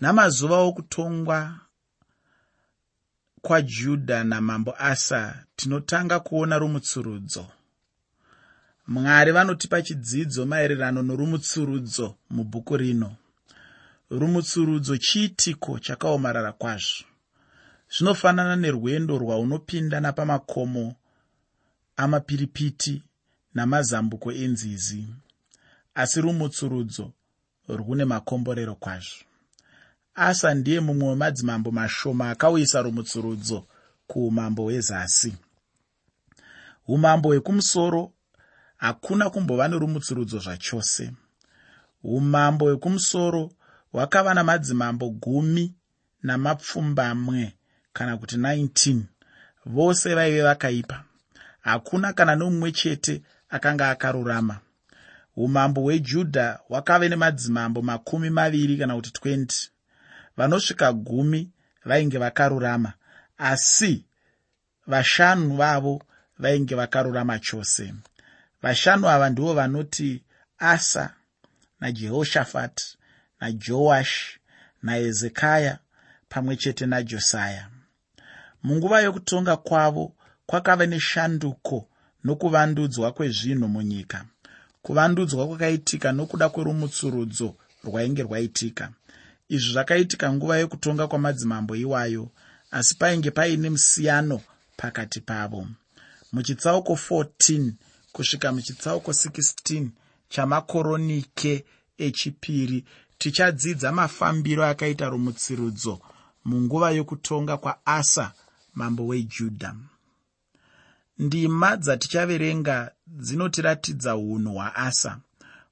namazuva okutongwa kwajudha namambo asa tinotanga kuona rumutsurudzo. Mwari vanotipa chidzidzo maererano norumutsurudzo mubhuku rino. Rumutsurudzo chiitiko chakaomarara kwazvo? Zvinofanana nerwendo rwaunopinda napamakomo amapiripiti namazambuko enzizi. Asi rumutsurudzo rwune makomborero kwazvo asa ndiye mumwe wemadzimambo mashoma akauyisa rumutsurudzo kuumambo hwezasi. Umambo hwekumusoro hakuna kumbova nerumutsurudzo zvachose. Umambo hwekumusoro hwakava namadzimambo gumi namapfumbamwe kana kuti 19 vose vaive vakaipa. Hakuna kana nomumwe chete akanga akarurama. Umambo hwejudha hwakave nemadzimambo makumi maviri kana kuti 20 vanosvika gumi vainge vakarurama asi vashanu vavo vainge vakarurama chose. Vashanu ava ndivo vanoti asa najehoshafati najoashi nahezekaya pamwe chete najosaya. Munguva yokutonga kwavo kwakava neshanduko nokuvandudzwa kwezvinhu munyika. Kuvandudzwa kwakaitika nokuda kwerumutsurudzo rwainge rwaitika izvi zvakaitika nguva yekutonga kwamadzimambo iwayo asi painge paine musiyano pakati pavo. Muchitsauko 14 kusvika muchitsauko 16 chamakoronike echipiri tichadzidza mafambiro akaita rumutsirudzo munguva yokutonga kwaasa mambo wejudha ndima dzatichaverenga dzinotiratidza unhu hwaasa.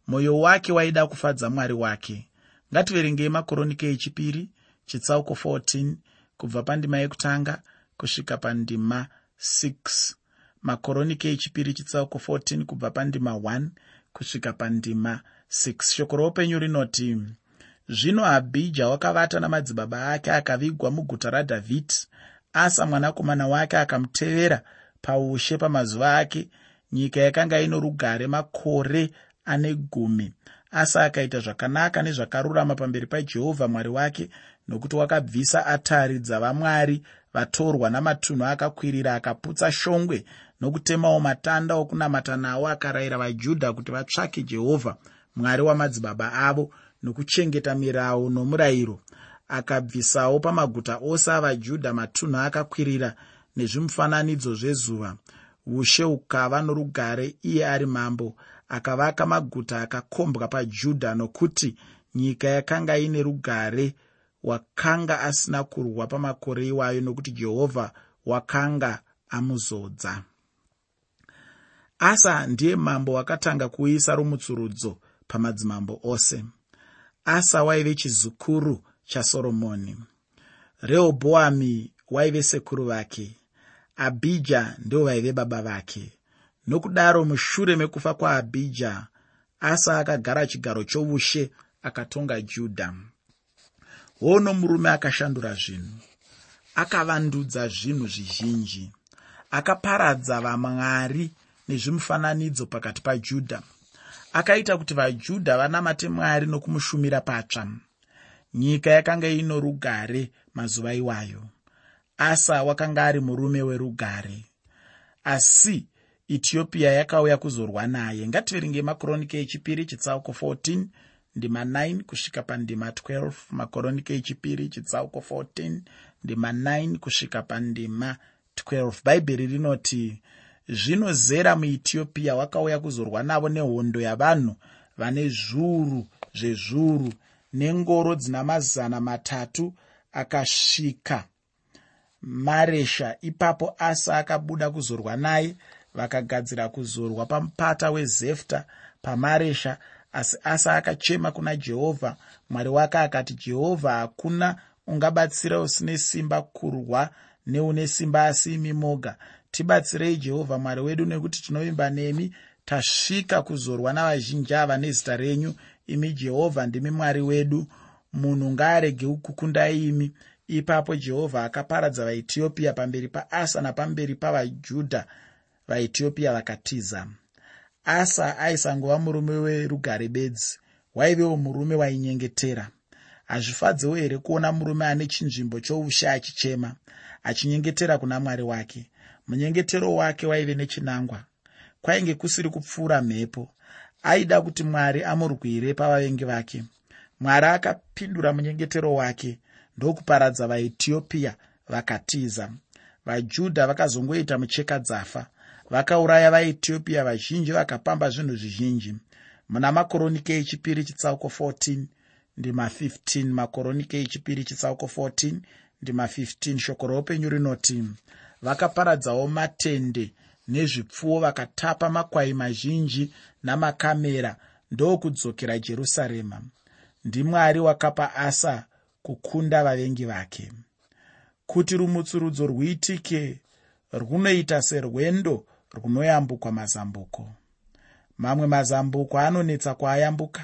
Mwoyo wake waida kufadza mwari wake ngativerengei makoronike echipiri chitsauko 14 kubva pandima yekutanga kusvika pandima 6 makoronike echipiri chitsauko 14 kubva pandima 1 kusvika pandima 6 shoko roupenyu rinoti zvino abhija wakavata namadzibaba ake akavigwa muguta radhavhidhi asa mwanakomana wake akamutevera paushe pamazuva ake. Nyika yakanga ino rugare makore ane gumi asa akaita zvakanaka nezvakarurama pamberi pajehovha mwari wake nokuti wakabvisa atari dzavamwari vatorwa namatunhu akakwirira akaputsa shongwe nokutemawo matanda okunamata nawo akarayira vajudha kuti vatsvake jehovha mwari wamadzibaba avo nokuchengeta mirau nomurayiro. Akabvisawo pamaguta ose avajudha matunhu akakwirira nezvimufananidzo zvezuva. Ushe ukava norugare iye ari mambo akavaka maguta akakombwa pajudha nokuti nyika yakanga ine rugare wakanga asina kurwa pamakore iwayo nokuti jehovha wakanga amuzodza. Asa ndiye mambo wakatanga kuuyisa rumutsurudzo pamadzimambo ose. Asa waive chizukuru chasoromoni rehobhoami waive sekuru vake. Abhija ndivo vaive baba vake nokudaro mushure mekufa kwaabhija asa akagara chigaro choushe akatonga judha hono murume akashandura zvinhu akavandudza zvinhu zvizhinji akaparadza vamwari nezvimufananidzo pakati pajudha akaita kuti vajudha vanamate mwari nokumushumira patsva. Nyika yakanga ino rugare mazuva iwayo. Asa wakanga ari murume werugare. Asi etiopia yakauya kuzorwa naye. Ngativerenge makoronike echipiri chitsauko 14 ndima 9 kusvika pandima 12 makoronike echipiri chitsauko 14 ndima 9 kusvika pandima 12 bhaibheri rinoti zvino zera muetiopia wakauya kuzorwa navo nehondo yavanhu vane zviuru zvezviuru nengoro dzina mazana matatu akasvika maresha. Ipapo asa akabuda kuzorwa naye vakagadzira kuzorwa pamupata wezefta pamaresha asi asa akachema kuna jehovha. Mwari wake akati jehovha hakuna ungabatsira usine simba kurwa neune simba asi imi moga. Tibatsirei jehovha mwari wedu nekuti tinovimba nemi. Tasvika kuzorwa navazhinji ava nezita renyu. Imi jehovha ndimi mwari wedu. Munhu ngaarege kukukundai imi. Ipapo jehovha akaparadza vaetiopia pamberi paasa napamberi pavajudha vaetiopia vakatiza. Asa aisangova murume werugare bedzi waivewo murume wainyengetera. Hazvifadzewo here kuona murume ane chinzvimbo choushe achichema achinyengetera kuna mwari wake? Munyengetero wake waive nechinangwa. Kwainge kusiri kupfuura mhepo. Aida kuti mwari amurwire pavavengi vake. Mwari akapindura munyengetero wake ndokuparadza vaetiopiya vakatiza. Vajudha vakazongoita mucheka dzafa vakauraya vaetiopiya vazhinji vakapamba zvinhu zvizhinji. Muna makoronike echipiri chitsauko 14 ndima 15 makoronike echipiri chitsauko 14 ndima 15 shoko roupenyu rinoti vakaparadzawo matende nezvipfuwo vakatapa makwai mazhinji namakamera ndokudzokera jerusarema. Ndimwari wakapa asa kukunda vavengi vake. Kuti rumutsurudzo rwuitike runoita serwendo runoyambukwa mazambuko. Mamwe mazambuko anonetsa kwaayambuka.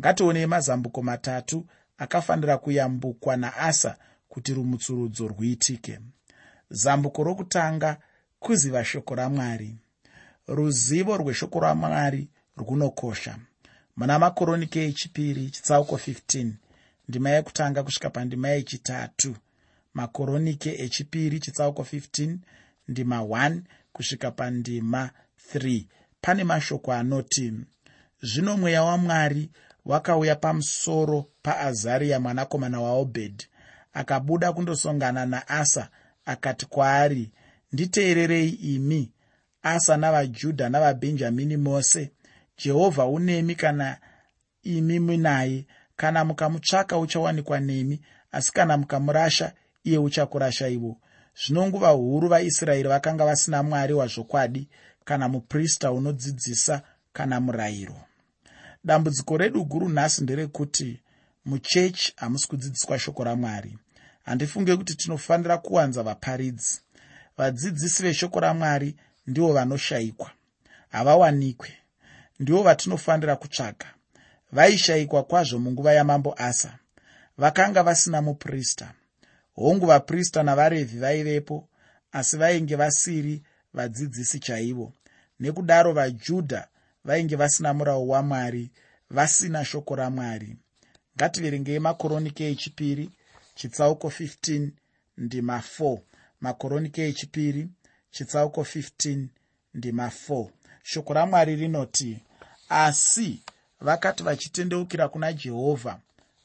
Ngationei mazambuko matatu akafanira kuyambukwa naasa kuti rumutsurudzo rwuitike. Zambuko rokutanga kuziva shoko ramwari. Ruzivo rweshoko ramwari runokosha. Muna makoronike echipiri chitsauko 15 ndima yekutanga kusvika pandima yechitatu. Makoronike echipiri chitsauko 15 ndima 1 kusvika pandima 3 pane mashoko anoti zvino mweya wamwari wakauya pamusoro paazariya mwanakomana waobhedhi akabuda kundosongana naasa akati kwaari nditeererei imi asa navajudha navabhenjamini mose. Jehovha unemi kana imi munaye kana mukamutsvaka uchawanikwa nemi asi kana mukamurasha iye uchakurashaiwo zvino nguva huru vaisraeri vakanga vasina mwari wazvokwadi kana muprista unodzidzisa kana murayiro. Dambudziko redu guru nhasi nderekuti muchechi hamusi kudzidziswa shoko ramwari. Handifunge kuti tinofanira kuwanza vaparidzi. Vadzidzisi veshoko ramwari ndivo vanoshayikwa havawanikwe. Ndivo vatinofanira kutsvaga vaishayikwa kwazvo munguva yamambo asa. Vakanga vasina muprista hongu vaprista navarevhi vaivepo asi vainge vasiri vadzidzisi chaivo. Nekudaro vajudha vainge vasina murau wamwari vasina shoko ramwari. Ngativerengei makoronike echipiri chitsauko 15 ndima 4 makoronike echipiri chitsauko 15 ndima 4 shoko ramwari rinoti asi vakati vachitendeukira kuna jehovha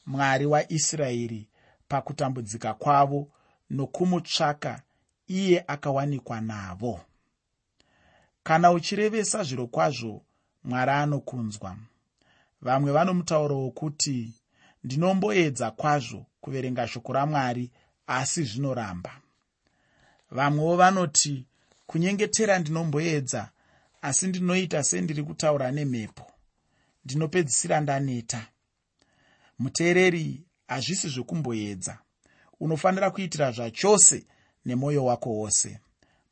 mwari waisraeri pakutambudzika kwavo nokumutsvaka iye akawanikwa navo. Kana uchirevesa zviro kwazvo mwari anokunzwa. Vamwe vanomutauro wokuti ndinomboedza kwazvo kuverenga shoko ramwari asi zvinoramba. Vamwewo vanoti kunyengetera ndinomboedza asi ndinoita sendiri kutaura nemhepo. Ndinopedzisira ndaneta. Muteereri hazvisi zvekumboedza. Unofanira kuitira zvachose nemwoyo wako wose.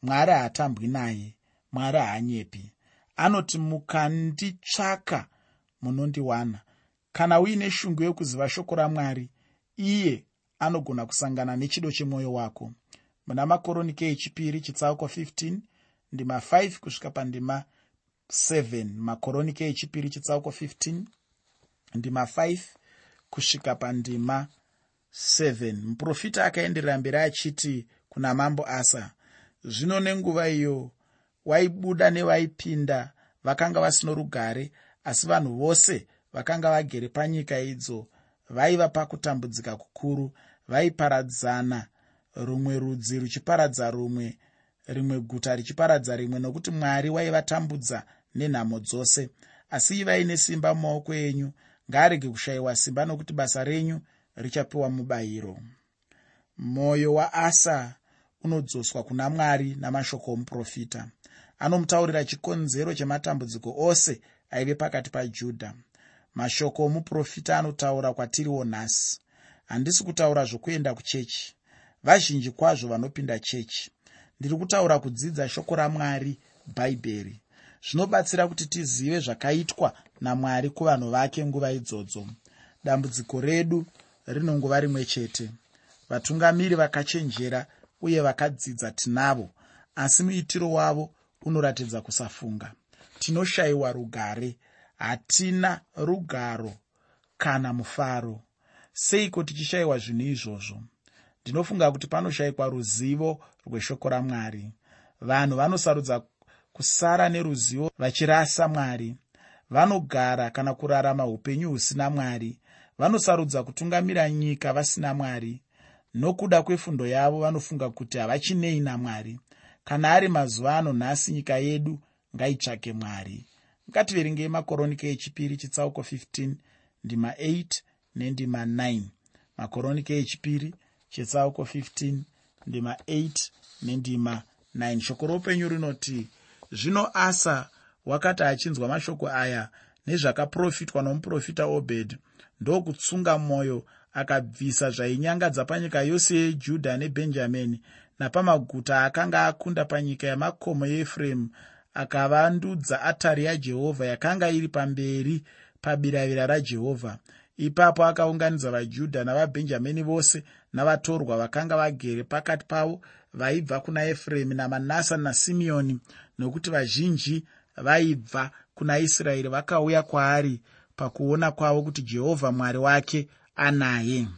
Mwari haatambwi naye mwari haanyepi. Anoti mukanditsvaka munondiwana. Kana uine shungu yekuziva shoko ramwari iye anogona kusangana nechido chemwoyo wako. Muna makoronike echipiri chitsauko 15 ndima 5 kusvika pandima 7 makoronike echipiri chitsauko 15 ndima 5 kusvika pandima 7 muprofita akaenderera mberi achiti kuna mambo asa zvino nenguva iyo waibuda nevaipinda vakanga vasino rugare asi vanhu vose vakanga vagere panyika idzo vaiva pakutambudzika kukuru vaiparadzana. Rumwe rudzi ruchiparadza rumwe rimwe guta richiparadza rimwe nokuti mwari waivatambudza nenhamo dzose. Asi ivai nesimba mumaoko enyu ngaarege kushayiwa simba nokuti basa renyu richapiwa mubayiro. Mwoyo waasa unodzoswa kuna mwari namashoko omuprofita. Anomutaurira chikonzero chematambudziko ose aive pakati pajudha. Mashoko omuprofita anotaura kwatiriwo nhasi handisi kutaura zvokuenda kuchechi. Vazhinji kwazvo vanopinda chechi. Ndiri kutaura kudzidza shoko ramwari bhaibheri zvinobatsira kuti tizive zvakaitwa namwari kuvanhu vake nguva idzodzo. Dambudziko redu rinongova rimwe chete. Vatungamiri vakachenjera uye vakadzidza tinavo asi muitiro wavo unoratidza kusafunga. Tinoshayiwa rugare. Hatina rugaro kana mufaro. Seiko tichishayiwa zvinhu izvozvo? Ndinofunga kuti panoshayikwa ruzivo rweshoko ramwari. Vanhu vanosarudza kusara neruzivo vachirasa mwari. Vanogara kana kurarama upenyu husina mwari. Vanosarudza kutungamira nyika vasina mwari. Nokuda kwefundo yavo vanofunga kuti havachinei namwari kana ari mazuva ano nhasi nyika yedu ngaitsvake mwari. Ngativerengei makoronike echipiri chitsauko 15 ndima 8 nendima 9 makoronike echipiri chitsauko 15 ndima 8 nendima 9 shoko roupenyu rinoti zvino asa wakati achinzwa mashoko aya nezvakaprofitwa nomuprofita obed ndokutsunga mwoyo akabvisa zvainyangadza panyika yose yejudha nebhenjamini napamaguta akanga akunda panyika yamakomo yeefuremu akavandudza atari yajehovha yakanga iri pamberi pabiravira rajehovha ipapo akaunganidza vajudha navabhenjamini vose navatorwa vakanga vagere pakati pavo vaibva kuna efuremu namanasa nasimeoni nokuti vazhinji vaibva kuna israeri vakauya kwaari pakuona kwavo kuti jehovha mwari wake anaye.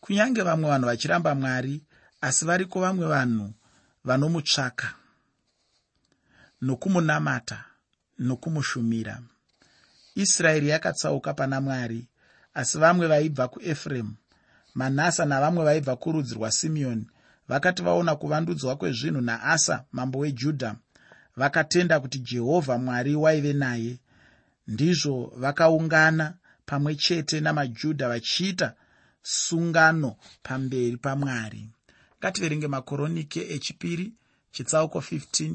Kunyange vamwe vanhu vachiramba mwari asi variko vamwe vanhu vanomutsvaka nokumunamata nokumushumira israeri yakatsauka pana mwari asi vamwe vaibva kuefuremu. Manasa navamwe vaibva kurudzi rwasimeoni vakati vaona kuvandudzwa kwezvinhu naasa mambo wejudha vakatenda kuti jehovha mwari waive naye. Ndizvo vakaungana pamwe chete namajudha vachiita sungano pamberi pamwari ngativerenge makoronike echipiri chitsauko 15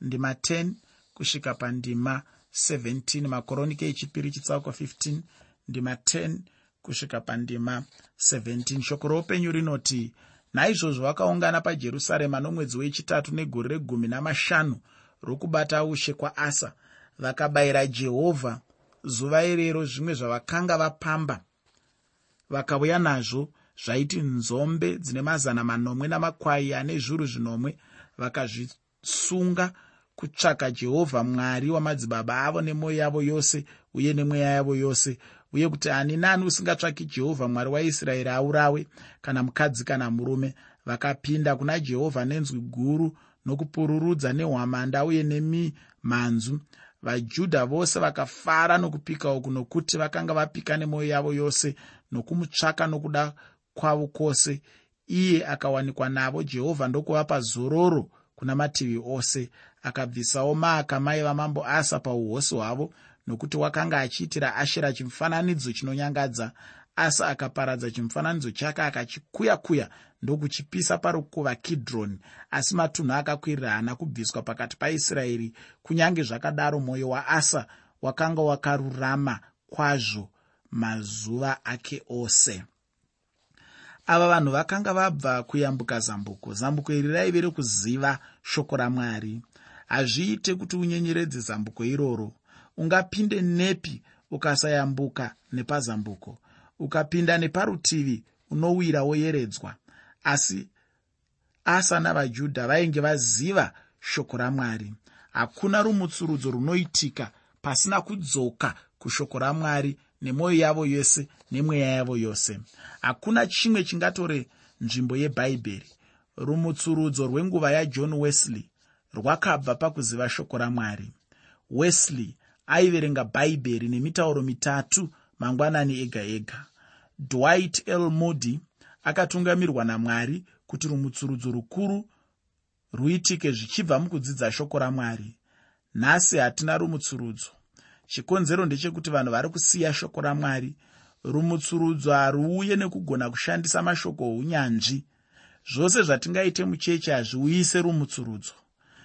ndima 10 kusvika pandima 17 makoronike echipiri chitsauko 15 ndima 10 kusvika pandima 17 shoko roupenyu rinoti naizvozvo vakaungana pajerusarema nomwedzi wechitatu negore regumi namashanu rokubata ushe kwaasa vakabayira jehovha zuva irero zvimwe zvavakanga vapamba. Vakauya nazvo zvaiti nzombe dzine mazana manomwe namakwai ane zviuru zvinomwe vakazvisunga kutsvaka jehovha mwari wamadzibaba avo nemwoyo yavo yose uye nemweya yavo yose. Uye kuti ani nani usingatsvaki jehovha mwari waisraeri aurawe kana mukadzi kana murume vakapinda kuna jehovha nenzwi guru nokupururudza nehwamanda uye nemimhanzu vajudha vose vakafara nokupika uku nokuti vakanga vapika nemwoyo yavo yose nokumutsvaka nokuda kwavo kwose. Iye akawanikwa navo jehovha ndokuvapa zororo kuna mativi ose akabvisawo maaka maiva mambo asa pauhosi hwavo nokuti wakanga achiitira ashera chimufananidzo chinonyangadza. Asa akaparadza chimufananidzo chake akachikuya kuya ndokuchipisa parukuva kidroni asi matunhu akakwirira haana kubviswa pakati paisraeri kunyange zvakadaro mwoyo waasa wakanga wakarurama kwazvo mazuva ake ose. Ava vanhu vakanga vabva kuyambuka zambuko. Zambuko iri raive rekuziva shoko ramwari hazviite kuti unyenyeredze zambuko iroro. Ungapinde nepi ukasayambuka nepazambuko. Ukapinda neparutivi unowira woyeredzwa asi asa navajudha vainge vaziva shoko ramwari. Hakuna rumutsurudzo runoitika pasina kudzoka kushoko ramwari nemwoyo yavo yose nemweya yavo yose. Hakuna chimwe chingatore nzvimbo yebhaibheri. Rumutsurudzo rwenguva yajohn wesley rwakabva pakuziva shoko ramwari. Wesley aiverenga bhaibheri nemitauro mitatu mangwanani ega ega. Dwight l. Moody akatungamirwa namwari kuti rumutsurudzo rukuru ruitike zvichibva mukudzidza shoko ramwari. Nhasi hatina rumutsurudzo chikonzero ndechekuti vanhu vari kusiya shoko ramwari. Rumutsurudzo haruuye nekugona kushandisa mashoko ounyanzvi zvose zvatingaite mucheche hazviuyise rumutsurudzo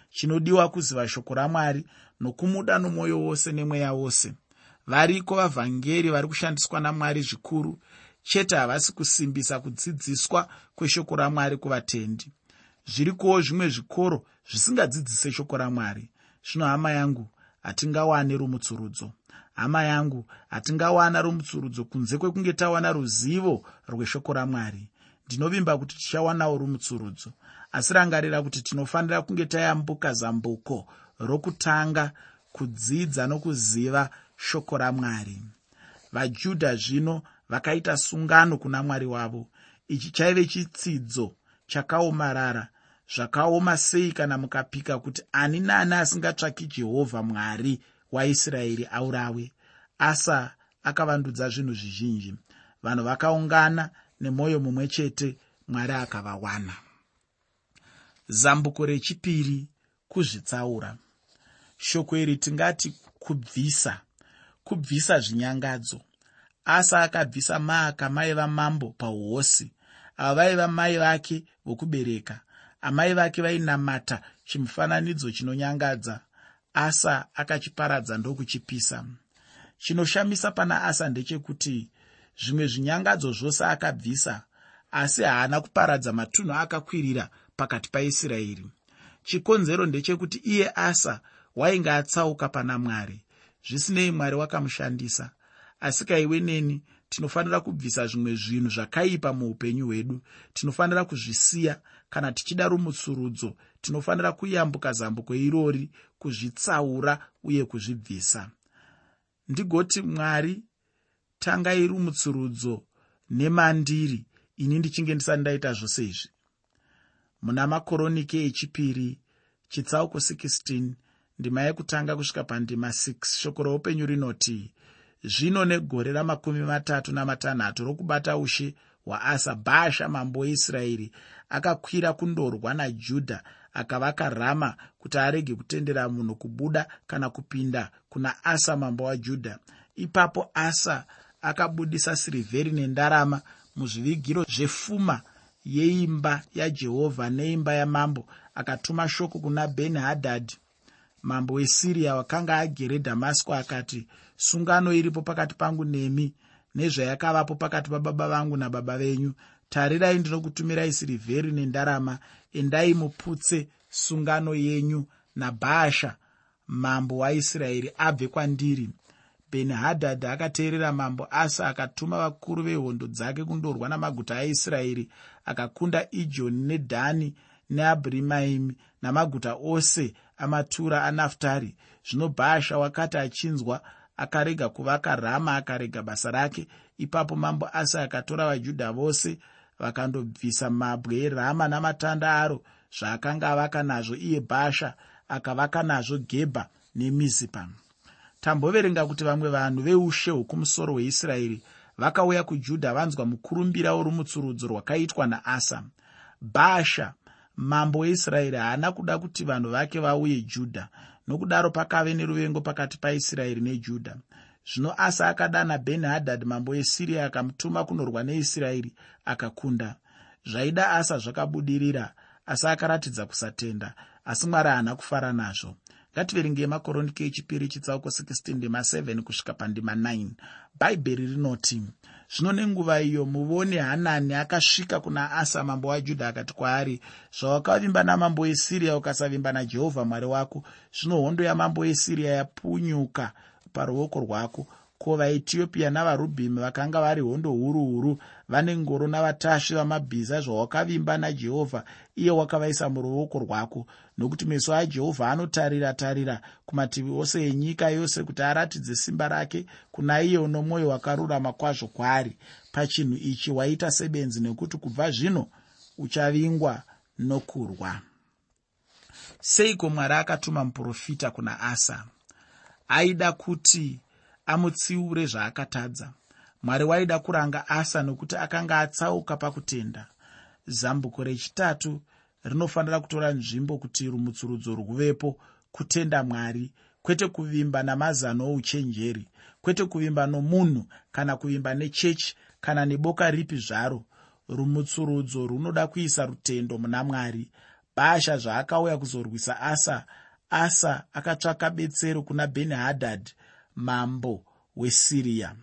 chinodiwa kuziva shoko ramwari nokumuda nomwoyo wose nemweya wose. Variko vavhangeri vari kushandiswa namwari zvikuru? Chete havasi kusimbisa kudzidziswa kweshoko ramwari kuvatendi. Zvirikowo zvimwe zvikoro zvisingadzidzise shoko ramwari. Zvino hama yangu hatingawane rumutsurudzo. Hama yangu hatingawana rumutsurudzo kunze kwekunge tawana ruzivo rweshoko ramwari. Ndinovimba kuti tichawanawo rumutsurudzo asi rangarira kuti tinofanira kunge tayambuka zambuko rokutanga kudzidza nokuziva shoko ramwari. Vajudha zvino vakaita sungano kuna mwari wavo. Ichi chaive chitsidzo chakaomarara zvakaoma sei kana mukapika kuti ani naani asingatsvaki jehovha mwari waisraeri aurawe? Asa akavandudza zvinhu zvizhinji. Vanhu vakaungana nemwoyo mumwe chete mwari akavawana zambuko rechipiri kuzvitsaura. Shoko iri tingati kubvisa kubvisa zvinyangadzo. Asa akabvisa maaka maiva mambo pauhosi ava vaiva mai vake vokubereka. Amai vake vainamata chimufananidzo chinonyangadza. Asa akachiparadza ndokuchipisa. Chinoshamisa pana asa ndechekuti zvimwe zvinyangadzo zvose akabvisa asi haana kuparadza matunhu akakwirira pakati paisraeri chikonzero ndechekuti iye asa wainge atsauka pana mwari. Zvisinei mwari wakamushandisa. Asi kaiwe neni tinofanira kubvisa zvimwe zvinhu zvakaipa muupenyu hwedu. Tinofanira kuzvisiya. Kana tichida rumutsurudzo tinofanira kuyambuka zambuko irori kuzvitsaura uye kuzvibvisa. Ndigoti mwari tangai rumutsurudzo nemandiri. Ini ndichinge ndisati ndaita zvose izvi muna makoroniki echipiri chitsauko 16 ndima yekutanga kusvika pandima 6 shoko roupenyu rinoti zvino negore ramakumi matatu namatanhatu rokubata ushe hwaasa bhasha mambo weisraeri akakwira kundorwa najudha akavaka rama kuti arege kutendera munhu kubuda kana kupinda kuna asa mambo wajudha ipapo asa akabudisa sirivheri nendarama muzvivigiro zvefuma yeimba yajehovha neimba yamambo akatuma shoko kuna beni hadhadhi mambo wesiriya wakanga agere dhamasiko akati sungano iripo pakati pangu nemi nezvayakavapo pakati pababa vangu nababa venyu. Tarirai ndinokutumirai sirivheri nendarama. Endai muputse sungano yenyu nabhaasha mambo waisraeri abve kwandiri bheni hadhadhi akateerera mambo asa akatuma vakuru vehondo dzake kundorwa namaguta aisraeri akakunda ijoni nedhani neabhurimaimi namaguta ose amatura anaftari. Zvino bhaasha wakati achinzwa akarega kuvaka rama akarega basa rake. Ipapo mambo asa akatora vajudha vose vakandobvisa mabwe erama namatanda aro zvaakanga avaka nazvo iye bhasha akavaka nazvo gebha nemizipa tamboverenga kuti vamwe vanhu veushe hwokumusoro hweisraeri vakauya kujudha vanzwa mukurumbira worumutsurudzo rwakaitwa naasa. Bhasha mambo weisraeri haana kuda kuti vanhu vake vauye judha nokudaro pakave neruvengo pakati paisraeri nejudha. Zvino asa akadana bheni hadhadhi mambo esiriya akamutuma kunorwa neisraeri akakunda. Zvaida asa zvakabudirira asi akaratidza kusatenda asi mwari haana kufara nazvo ngativerengei makoroniki echipiri chitsauko 16 ndima 7 kusvika pandima 9 bhaibheri rinoti zvino nenguva iyo muvoni hanani akasvika kuna asa mambo wajudha akati kwaari zvawakavimba namambo esiriya ukasavimba najehovha mwari wako zvino hondo yamambo esiriya yapunyuka paruoko rwako ko vaetiopia navarubhimi vakanga vari hondo huru huru vane ngoro navatasvi vamabhiza zvawakavimba najehovha iye wakavaisa muruoko rwako. Nokuti meso ajehovha anotarira tarira kumativi ose enyika yose kuti aratidze simba rake kuna iye uno mwoyo wakarurama kwazvo kwaari. Pachinhu ichi waita sebenzi nekuti kubva zvino uchavingwa nokurwa. Seiko mwari akatuma muprofita kuna asa? Aida kuti amutsiure zvaakatadza. Mwari waida kuranga asa nokuti akanga atsauka pakutenda. Zambuko rechitatu rinofanira kutora nzvimbo kuti rumutsurudzo rwuvepo kutenda mwari kwete kuvimba namazano ouchenjeri kwete kuvimba nomunhu kana kuvimba nechechi kana neboka ripi zvaro. Rumutsurudzo runoda kuisa rutendo muna mwari. Bhasha zvaakauya kuzorwisa asa asa akatsvaka betsero kuna bheni hadhadhi mambo wesiriya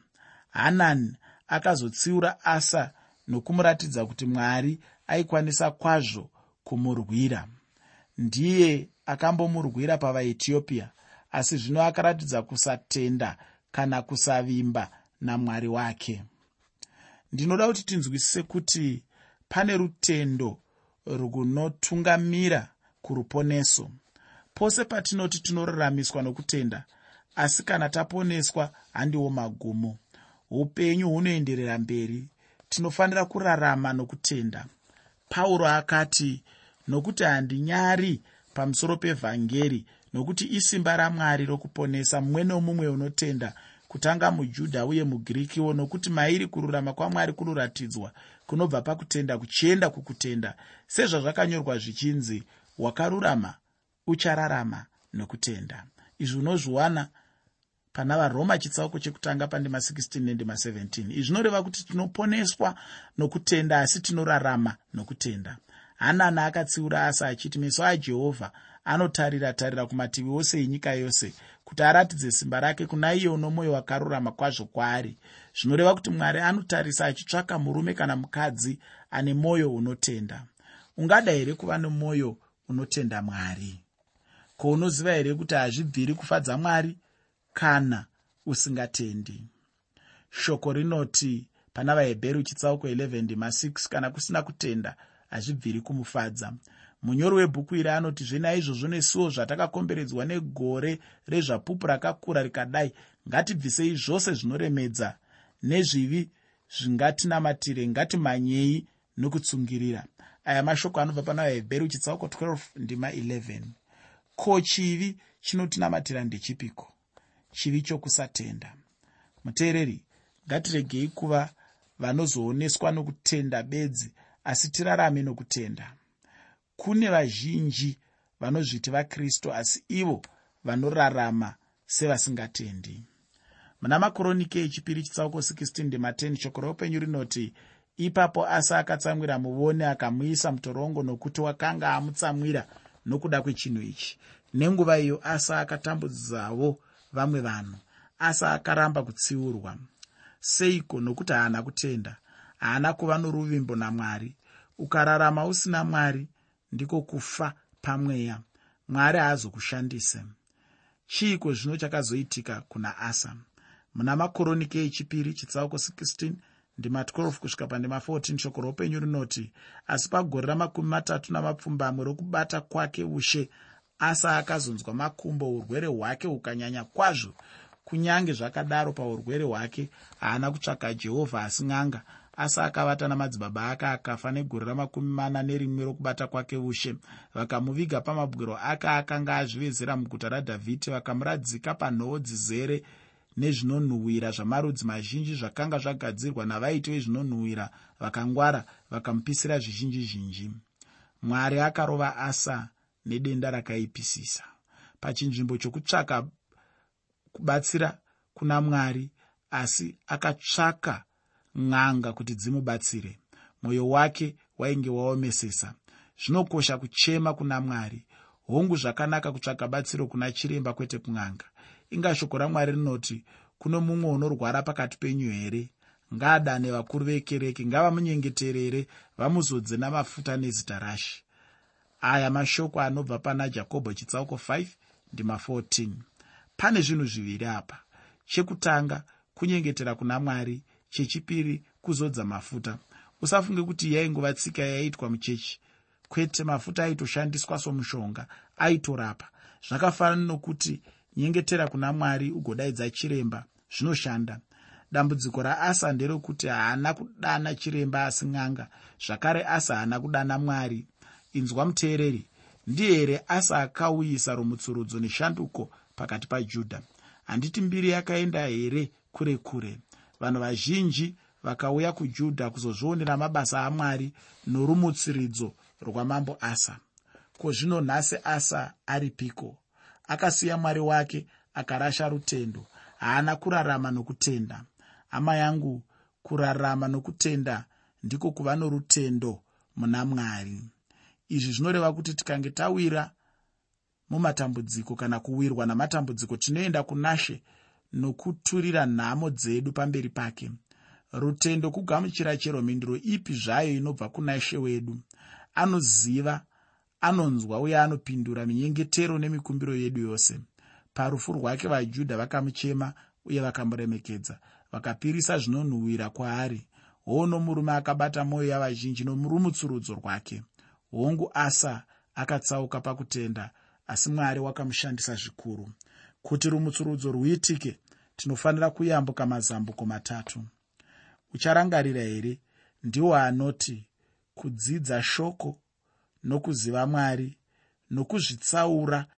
hanani akazotsiura asa nokumuratidza kuti mwari aikwanisa kwazvo kumurwira. Ndiye akambomurwira pavaetiopia asi zvino akaratidza kusatenda kana kusavimba namwari wake. Ndinoda kuti tinzwisise kuti pane rutendo runotungamira kuruponeso. Pose patinoti tinoraramiswa nokutenda asi kana taponeswa handiwo magumo. Upenyu hunoenderera mberi. Tinofanira kurarama nokutenda. Pauro akati nokuti handinyari pamusoro pevhangeri nokuti isimba ramwari rokuponesa mumwe nomumwe unotenda kutanga mujudha uye mugirikiwo nokuti mairi kururama kwamwari kunoratidzwa kunobva pakutenda kuchienda kukutenda sezvazvakanyorwa zvichinzi wakarurama uchararama nokutenda izvi unozviwana pana varoma chitsauko chekutanga pandima 16 nendima 17 izvi zvinoreva kuti tinoponeswa nokutenda asi tinorarama nokutenda. Hanani akatsiura asa achiti meso ajehovha anotarira tarira kumativi ose enyika yose kuti aratidze simba rake kuna iye uno mwoyo wakarurama kwazvo kwaari. Zvinoreva kuti mwari anotarisa achitsvaka murume kana mukadzi ane mwoyo unotenda. Ungada here kuva nemwoyo unotenda mwari? Ko unoziva here kuti hazvibviri kufadza mwari kana usingatendi. Shoko rinoti pana vahebheru chitsauko 11:6 kana kusina kutenda hazvibviri kumufadza. Munyori webhuku iri anotizve naizvozvo nesuwo zvatakakomberedzwa negore rezvapupu rakakura rikadai. Ngatibvisei zvose zvinoremedza. Nezvivi zvingatinamatire ngatimhanyei nokutsungirira aya mashoko anobva pana vahebheru chitsauko 12 ndima 11 ko chivi chinotinamatira ndechipiko chivi chokusatenda. Muteereri ngatiregei kuva vanozooneswa nokutenda bedzi asi tirarame nokutenda. Kune vazhinji vanozviti vakristu asi ivo vanorarama sevasingatendi. Muna makoronike echipiri chitsauko 16:10 shoko reupenyu rinoti ipapo asa akatsamwira muvone akamuisa mutorongo nokuti wakanga amutsamwira nokuda kwechinhu ichi. Nenguva iyo asa akatambudzawo vamwe vanhu. Asa akaramba kutsiurwa. Seiko nokuti haana kutenda? Haana kuva noruvimbo namwari. Ukararama usina mwari ndiko kufa pamweya. Mwari haazokushandise. Chiiko zvino chakazoitika kuna asa? Muna makoronike echipiri chitsauko 16 ndima 12 kusvika pandima 14 shoko roupenyu rinoti asi pagore ramakumi matatu namapfumbamwe rokubata kwake ushe asa akazonzwa makumbo urwere hwake hukanyanya kwazvo. Kunyange zvakadaro paurwere hwake haana kutsvaka jehovha asi n'anga. Asa akavata namadzibaba ake akafa negore ramakumi mana nerimwe rokubata kwake ushe. Vakamuviga pamabwiro ake akanga azvivezera muguta radhavhidhi vakamuradzika panhoo dzizere nezvinonhuhwira zvamarudzi mazhinji zvakanga zvagadzirwa navaiti vezvinonhuhwira. Vakangwara vakamupisira zvizhinji zhinji mwari akarova asa nedenda rakaipisisa. Pachinzvimbo chokutsvaka kubatsira kuna mwari asi akatsvaka n'anga kuti dzimubatsire. Mwoyo wake wainge waomesesa. Zvinokosha kuchema kuna mwari. Hongu zvakanaka kutsvaga batsiro kuna chiremba kwete kun'anga. Inga shoko ramwari rinoti kuno mumwe unorwara pakati penyu here? Ngaadane vakuru vekereke ngavamunyengeterere vamuzodze namafuta nezita rashe aya mashoko anobva pana jakobho chitsauko 5 ndima 14 pane zvinhu zviviri apa. Chekutanga kunyengetera kuna mwari chechipiri kuzodza mafuta. Usafunge kuti yaingova tsika yaiitwa muchechi. Kwete mafuta aitoshandiswa somushonga aitorapa. Zvakafanana nokuti nyengetera kuna mwari ugodaidza chiremba zvinoshanda. Dambudziko raasa nderekuti haana kudana chiremba asi n'anga. Zvakare asa haana kudana mwari inzwa muteereri ndiye here asa akauyisa rumutsurudzo neshanduko pakati pajudha? Handiti mbiri yakaenda here kure kure? Vanhu vazhinji vakauya kujudha kuzozvionera mabasa amwari norumutsiridzo rwamambo asa. Ko zvino nhasi asa aripiko? Akasiya mwari wake akarasha rutendo. Haana kurarama nokutenda. Hama yangu kurarama nokutenda ndiko kuva norutendo muna mwari izvi zvinoreva kuti tikange tawira mumatambudziko kana kuwirwa namatambudziko tinoenda kunashe nokuturira nhamo dzedu pamberi pake. Rutendo kugamuchira chero mhinduro ipi zvayo inobva kuna she wedu. Anoziva anonzwa uye anopindura minyengetero nemikumbiro yedu yose. Parufu rwake vajudha vakamuchema uye vakamuremekedza vakapirisa zvinonhuhwira kwaari. Hoono murume akabata mwoyo yavazhinji nomurumutsurudzo rwake hongu asa akatsauka pakutenda asi mwari wakamushandisa zvikuru. Kuti rumutsurudzo rwuitike tinofanira kuyambuka mazambuko matatu. Ucharangarira here? Ndiwo anoti kudzidza shoko nokuziva mwari nokuzvitsaura